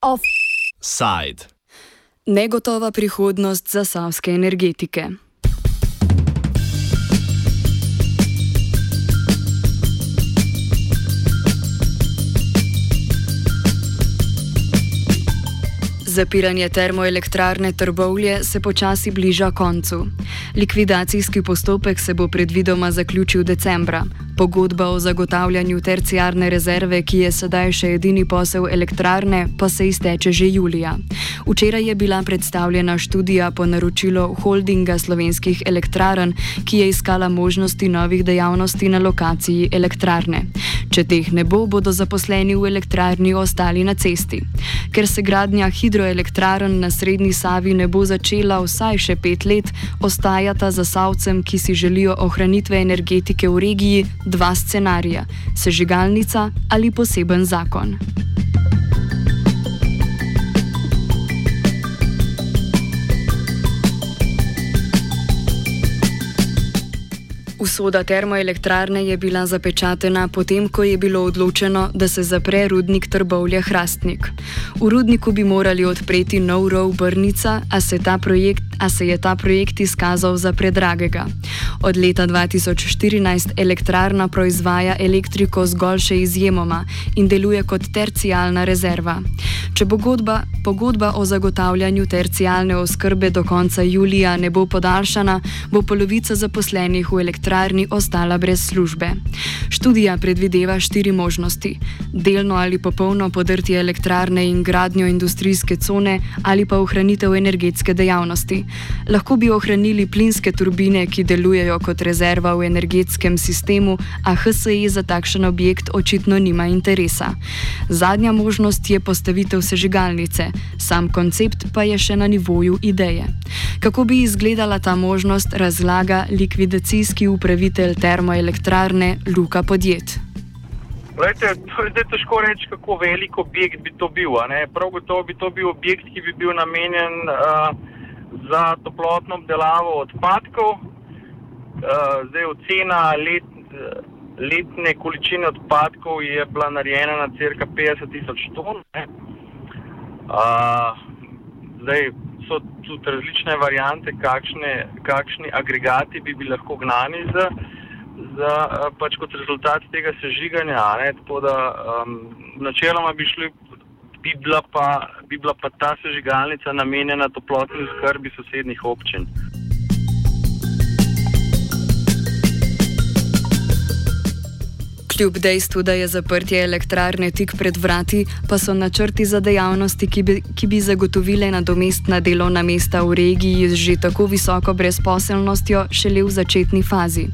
Offside. Negotova prihodnost zasavske energetike. Zapiranje termoelektrarne Trbovlje se počasi bliža koncu. Likvidacijski postopek se bo predvidoma zaključil decembra. Pogodba o zagotavljanju terciarne rezerve, ki je sedaj še edini posel elektrarne, pa se izteče že julija. Včeraj je bila predstavljena študija po naročilu holdinga slovenskih elektrarn, ki je iskala možnosti novih dejavnosti na lokaciji elektrarne. Če teh ne bo, bodo zaposleni v elektrarni ostali na cesti. Ker se gradnja hidroelektrarn na Srednji Savi ne bo začela vsaj še pet let, ostajata za savcem, ki si želijo ohranitve energetike v regiji, dva scenarija: sežigalnica ali poseben zakon. Usoda termoelektrarne je bila zapečatena potem, ko je bilo odločeno, da se zapre rudnik Trbovlja Hrastnik. V rudniku bi morali odpreti nov rov Brnica, a se, projekt, a se je ta projekt izkazal za predragega. Od leta 2014 elektrarna proizvaja elektriko zgolj še izjemoma in deluje kot tercijalna rezerva. Če pogodba, pogodba o zagotavljanju tercijalne oskrbe do konca julija ne bo podaljšana, bo polovica zaposlenih v elektrarni ostala brez službe. Študija predvideva štiri možnosti: delno ali popolno podrtje elektrarne in gradnjo industrijske cone ali pa ohranitev energetske dejavnosti. Lahko bi ohranili plinske turbine, ki delujejo kot rezerva v energetskem sistemu, a HSE za takšen objekt očitno nima interesa. Zadnja možnost je postavitev sežigalnice, sam koncept pa je še na nivoju ideje. Kako bi izgledala ta možnost, razlaga likvidacijski upravitelj termoelektrarne Luka Podjet. Lejte, to je zdaj težko reči, kako velik objekt bi to bil. Prav gotovo bi to bil objekt, ki bi bil namenjen uh, za toplotno obdelavo odpadkov. Uh, zdaj ocena let, letne količine odpadkov je bila narejena na crka 50 tisoč ton. Zdaj so tudi različne variante, kakšne, kakšni agregati bi bili lahko gnani z za, eh, pač kot rezultat tega sežiganja. Tako da um, načeloma bi, šli, bi, bila pa, bi bila pa ta sežigalnica namenjena toplotni skrbi sosednjih občin. Kljub dejstvu, da je zaprtje elektrarne tik pred vrati, pa so načrti za dejavnosti, ki bi, ki bi zagotovile nadomestna delovna mesta v regiji z že tako visoko brezposelnostjo, šele v začetni fazi.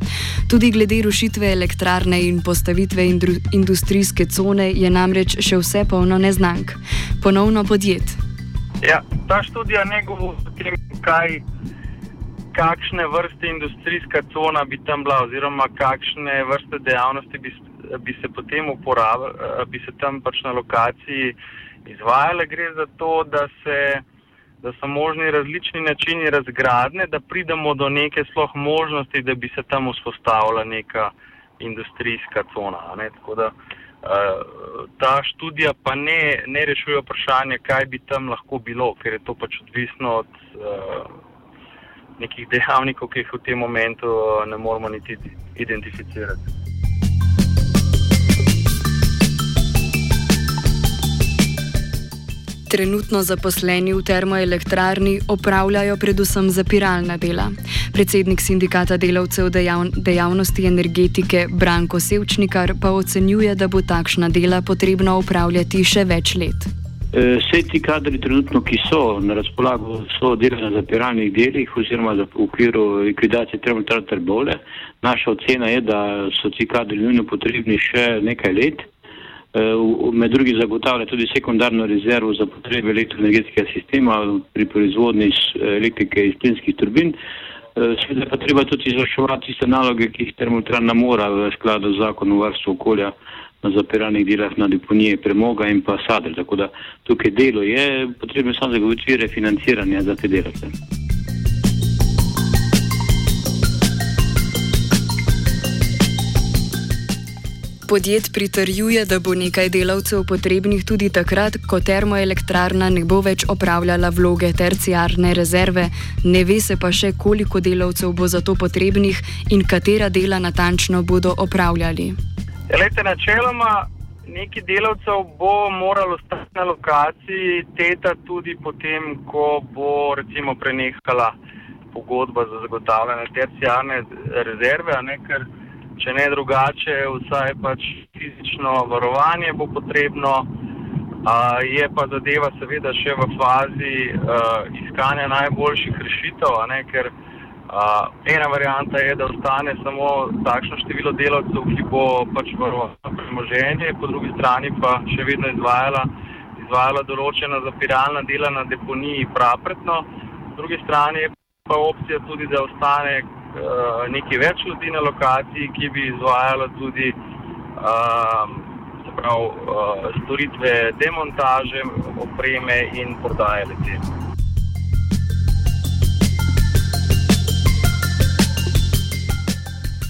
Tudi glede rušitve elektrarne in postavitve indru, industrijske cone je namreč še vse polno neznank. Ponovno podjet. Ja, ta študija ne govori o tem, kaj. Kakšne vrste industrijska cona bi tam bila, oziroma kakšne vrste dejavnosti bi bi se potem uporabljali, eh, bi se tam pač na lokaciji izvajale. Gre za to, da, se, da so možni različni načini razgradne, da pridemo do neke sloh možnosti, da bi se tam vzpostavila neka industrijska cona. Ne? Tako da uh, ta študija pa ne, ne rešuje vprašanje, kaj bi tam lahko bilo, ker je to pač odvisno od. Uh, nekih dejavnikov, ki jih v tem momentu ne moremo niti identificirati. Trenutno zaposleni v termoelektrarni opravljajo predvsem zapiralna dela. Predsednik sindikata delavcev dejavnosti energetike Branko Sevčnikar pa ocenjuje, da bo takšna dela potrebno upravljati še več let. Vse ti kadri, trenutno, ki so na razpolago, so delali na zapiralnih delih oziroma v okviru likvidacije termoelektrarne Trbole. Naša ocena je, da so ti kadri nujno potrebni še nekaj let. Eh, med drugim zagotavlja tudi sekundarno rezervo za potrebe elektroenergetskega sistema pri proizvodnji eh, elektrike iz plinskih turbin. Eh, seveda pa treba tudi izvrševati tiste naloge, ki jih termoelektrarna mora v skladu z zakonom o varstvu okolja na zapiranih delah na deponije premoga in pa sadr. Tako da tukaj delo je, potrebno samo zagotoviti refinanciranje za te delavce. Podjet pritrjuje, da bo nekaj delavcev potrebnih tudi takrat, ko termoelektrarna ne bo več opravljala vloge terciarne rezerve, ne ve se pa še, koliko delavcev bo za to potrebnih in katera dela natančno bodo opravljali. Lete, načeloma, neki delavcev bo moralo ostati na lokaciji, teta tudi potem, ko bo recimo prenehala pogodba za zagotavljanje terciarne rezerve če ne drugače, vsaj pač fizično varovanje bo potrebno. Uh, je pa zadeva seveda še v fazi uh, iskanja najboljših rešitev, ne, ker uh, ena varijanta je, da ostane samo takšno število delavcev, ki bo pač varovalo premoženje, po drugi strani pa še vedno izvajala, izvajala določena zapiralna dela na deponiji praprtno, po drugi strani je pa opcija tudi, da ostane nekaj več ljudi na lokaciji, ki bi izvajalo tudi uh, prav, uh, storitve demontaže, opreme in prodaje letel.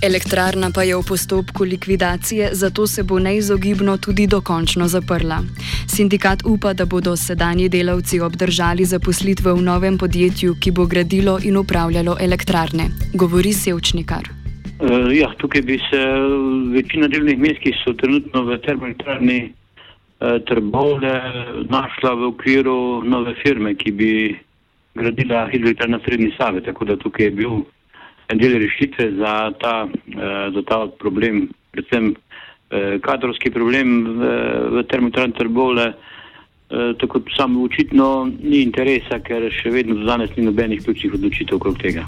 Elektrarna pa je v postopku likvidacije, zato se bo neizogibno tudi dokončno zaprla. Sindikat upa, da bodo sedanji delavci obdržali zaposlitve v novem podjetju, ki bo gradilo in upravljalo elektrarne, govori Sevčnikar. Uh, ja, tukaj bi se večina delovnih mest, ki so trenutno v termoelektrarni uh, Trbovle, našla v okviru nove firme, ki bi gradila hidroelektrarno Srednji Save. Tako da tukaj je bil en del rešitve za ta, uh, za ta problem, predvsem uh, kadrovski problem v, v termoelektrarni Trbole. Uh, tako samo očitno ni interesa, ker še vedno do danes ni nobenih ključnih odločitev okrog tega.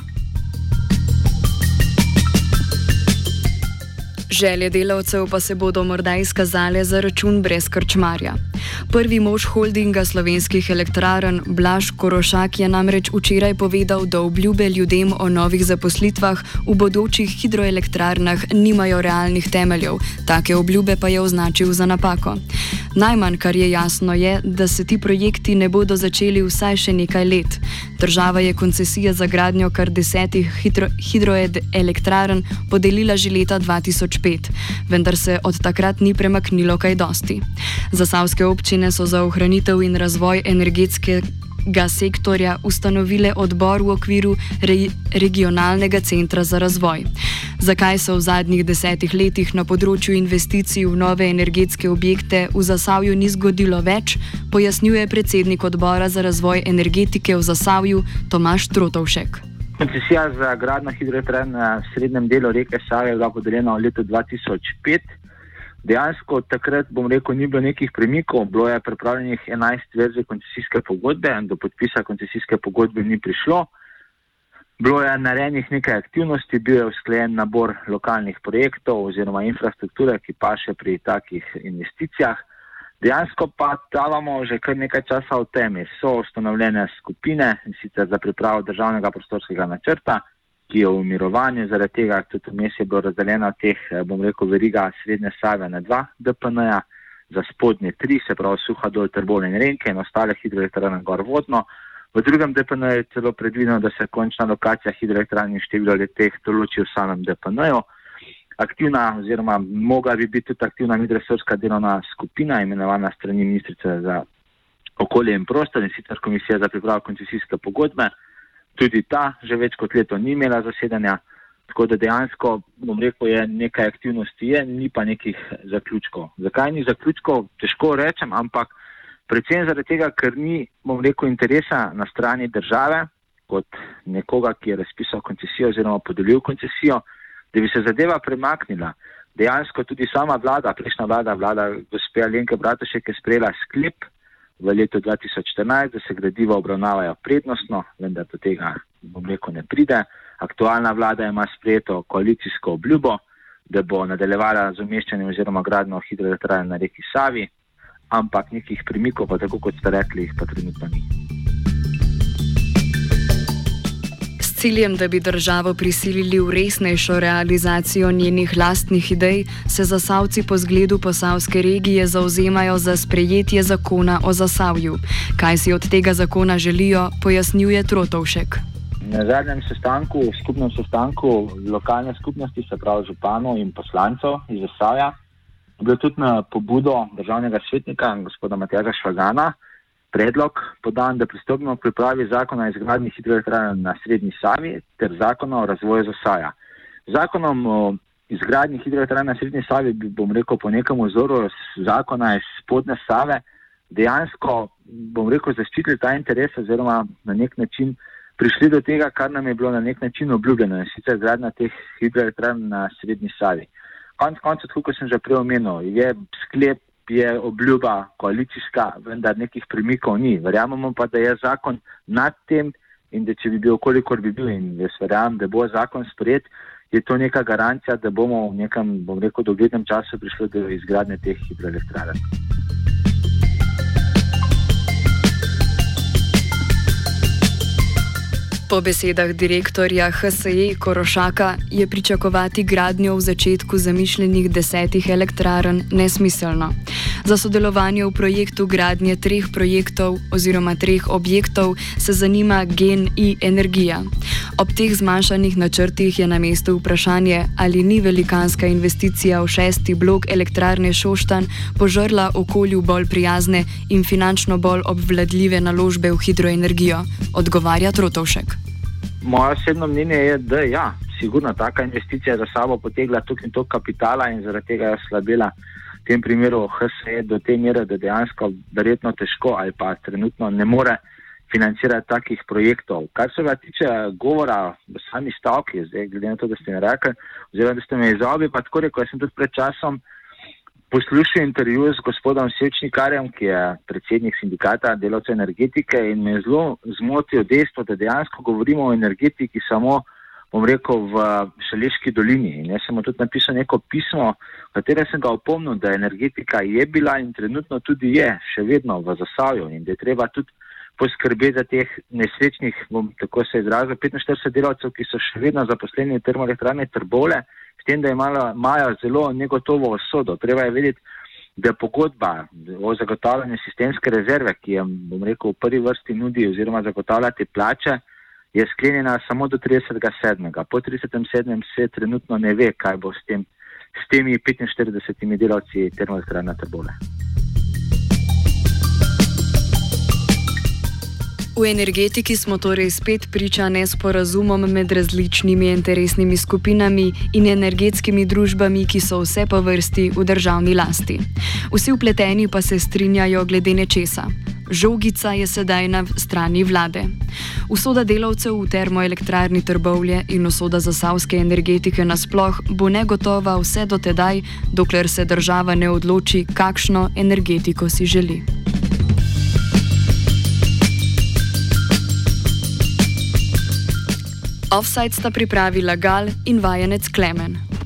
Želje delavcev pa se bodo morda izkazale za račun brez krčmarja. Prvi mož holdinga slovenskih elektrarn Blaž Korošak je namreč včeraj povedal, da obljube ljudem o novih zaposlitvah v bodočih hidroelektrarnah nimajo realnih temeljev, take obljube pa je označil za napako. Najmanj, kar je jasno, je, da se ti projekti ne bodo začeli vsaj še nekaj let. Država je koncesije za gradnjo kar desetih hidro hidroelektrarn podelila že leta 2005, vendar se od takrat ni premaknilo kaj dosti. Zasavske občine so za ohranitev in razvoj energetskega sektorja ustanovile odbor v okviru re regionalnega centra za razvoj. Zakaj se v zadnjih desetih letih na področju investicij v nove energetske objekte v Zasavju ni zgodilo več, pojasnjuje predsednik odbora za razvoj energetike v Zasavju Tomaš Trotovšek. Koncesija za gradno hidroelektrarno na srednjem delu reke Save je bila podeljena v letu 2005 dejansko takrat, bom rekel, ni bilo nekih premikov, bilo je pripravljenih 11 verzij koncesijske pogodbe, do podpisa koncesijske pogodbe ni prišlo. Bilo je narejenih nekaj aktivnosti, bil je usklajen nabor lokalnih projektov oziroma infrastrukture, ki pa še pri takih investicijah. Dejansko pa davamo že kar nekaj časa v temi. So ustanovljene skupine in sicer za pripravo državnega prostorskega načrta, ki je v mirovanju, zaradi tega tudi vmes je bilo razdeljeno teh, eh, bom rekel, veriga srednje save na dva DPN-ja, za spodnje tri, se pravi suha dol Trbole in Renke in ostale hidroelektrane gor vodno. V drugem DPN je celo predvideno, da se končna lokacija hidroelektrane in število leteh določi v samem DPN-ju. Aktivna oziroma mogla bi biti tudi aktivna midresorska delovna skupina imenovana strani ministrice za okolje in prostor in sicer komisija za pripravo koncesijske pogodbe tudi ta že več kot leto ni imela zasedanja, tako da dejansko, bom rekel, je nekaj aktivnosti, je, ni pa nekih zaključkov. Zakaj ni zaključkov, težko rečem, ampak predvsem zaradi tega, ker ni, bom rekel, interesa na strani države kot nekoga, ki je razpisal koncesijo oziroma podelil koncesijo, da bi se zadeva premaknila. Dejansko tudi sama vlada, prejšnja vlada, vlada gospe Alenke Bratušek je sprejela sklep, v letu 2014, da se gradiva obravnavajo prednostno, vendar do tega, bom rekel, ne pride. Aktualna vlada ima sprejeto koalicijsko obljubo, da bo nadaljevala z umeščanjem oziroma gradno hidroelektrarne na reki Savi, ampak nekih premikov, pa tako kot ste rekli, jih pa trenutno ni. Ciljem, da bi državo prisilili v resnejšo realizacijo njenih lastnih idej, se zasavci po zgledu posavske regije zauzemajo za sprejetje zakona o zasavju. Kaj si od tega zakona želijo, pojasnjuje Trotovšek. Na zadnjem sestanku, skupnem sestanku lokalne skupnosti, se pravi županov in poslancev iz Zasavja, Bilo tudi na pobudo državnega svetnika, gospoda Matjaža Švagana, predlog podan, da pristopimo k pripravi zakona o izgradnji hidroelektrarne na Srednji Savi ter zakona o razvoju zasaja. Zakonom o izgradnji hidroelektrarne na Srednji Savi bi, bom rekel, po nekem vzoru zakona iz spodne Save dejansko, bom rekel, zaščitili ta interes oziroma na nek način prišli do tega, kar nam je bilo na nek način obljubljeno in sicer gradna teh hidroelektrarn na Srednji Savi. Konec koncev, kot sem že prej omenil, je sklep, je obljuba koalicijska, vendar nekih premikov ni. Verjamemo pa, da je zakon nad tem in da če bi bil, kolikor bi bil in jaz verjamem, da bo zakon sprejet, je to neka garancija, da bomo v nekem, bom rekel, doglednem času prišli do izgradnje teh hidroelektrarn. Po besedah direktorja HSE Korošaka je pričakovati gradnjo v začetku zamišljenih desetih elektrarn nesmiselno. Za sodelovanje v projektu gradnje treh projektov oziroma treh objektov se zanima Gen I Energija. Ob teh zmanjšanih načrtih je na mestu vprašanje, ali ni velikanska investicija v šesti blok elektrarne Šoštan požrla okolju bolj prijazne in finančno bolj obvladljive naložbe v hidroenergijo, odgovarja Trotovšek. Moje osebno mnenje je, da ja, sigurno taka investicija za sabo potegla tukaj in to kapitala in zaradi tega je slabila v tem primeru HSE do te mere, da dejansko verjetno težko ali pa trenutno ne more financirati takih projektov. Kar se pa tiče govora v sami stavki, zdaj glede na to, da ste mi rekli, oziroma da ste me izobili, pa tako rekel, jaz sem tudi pred časom poslušal intervju z gospodom Sečnikarjem, ki je predsednik sindikata delavcev energetike in me je zelo zmotil dejstvo, da dejansko govorimo o energetiki samo, bom rekel, v Šaleški dolini. In jaz sem mu tudi napisal neko pismo, v katerem sem ga opomnil, da energetika je bila in trenutno tudi je še vedno v zasavju in da je treba tudi poskrbeti za teh nesrečnih, bom tako se izrazil, 45 delavcev, ki so še vedno zaposleni v termoelektrane Trbole tem, da imajo zelo negotovo osodo. Treba je vedeti, da pogodba o zagotavljanju sistemske rezerve, ki jo, bom rekel, v prvi vrsti nudi oziroma zagotavljati plače, je sklenjena samo do 30.7. Po 30.7. se trenutno ne ve, kaj bo s, tem, s temi 45 delavci termoelektrane Trbole. V energetiki smo torej spet priča nesporazumom med različnimi interesnimi skupinami in energetskimi družbami, ki so vse po vrsti v državni lasti. Vsi upleteni pa se strinjajo glede nečesa. Žogica je sedaj na strani vlade. Usoda delavcev v termoelektrarni Trbovlje in usoda zasavske energetike nasploh bo negotova vse do tedaj, dokler se država ne odloči, kakšno energetiko si želi. Offside sta pripravila Gal in vajenec Klemen.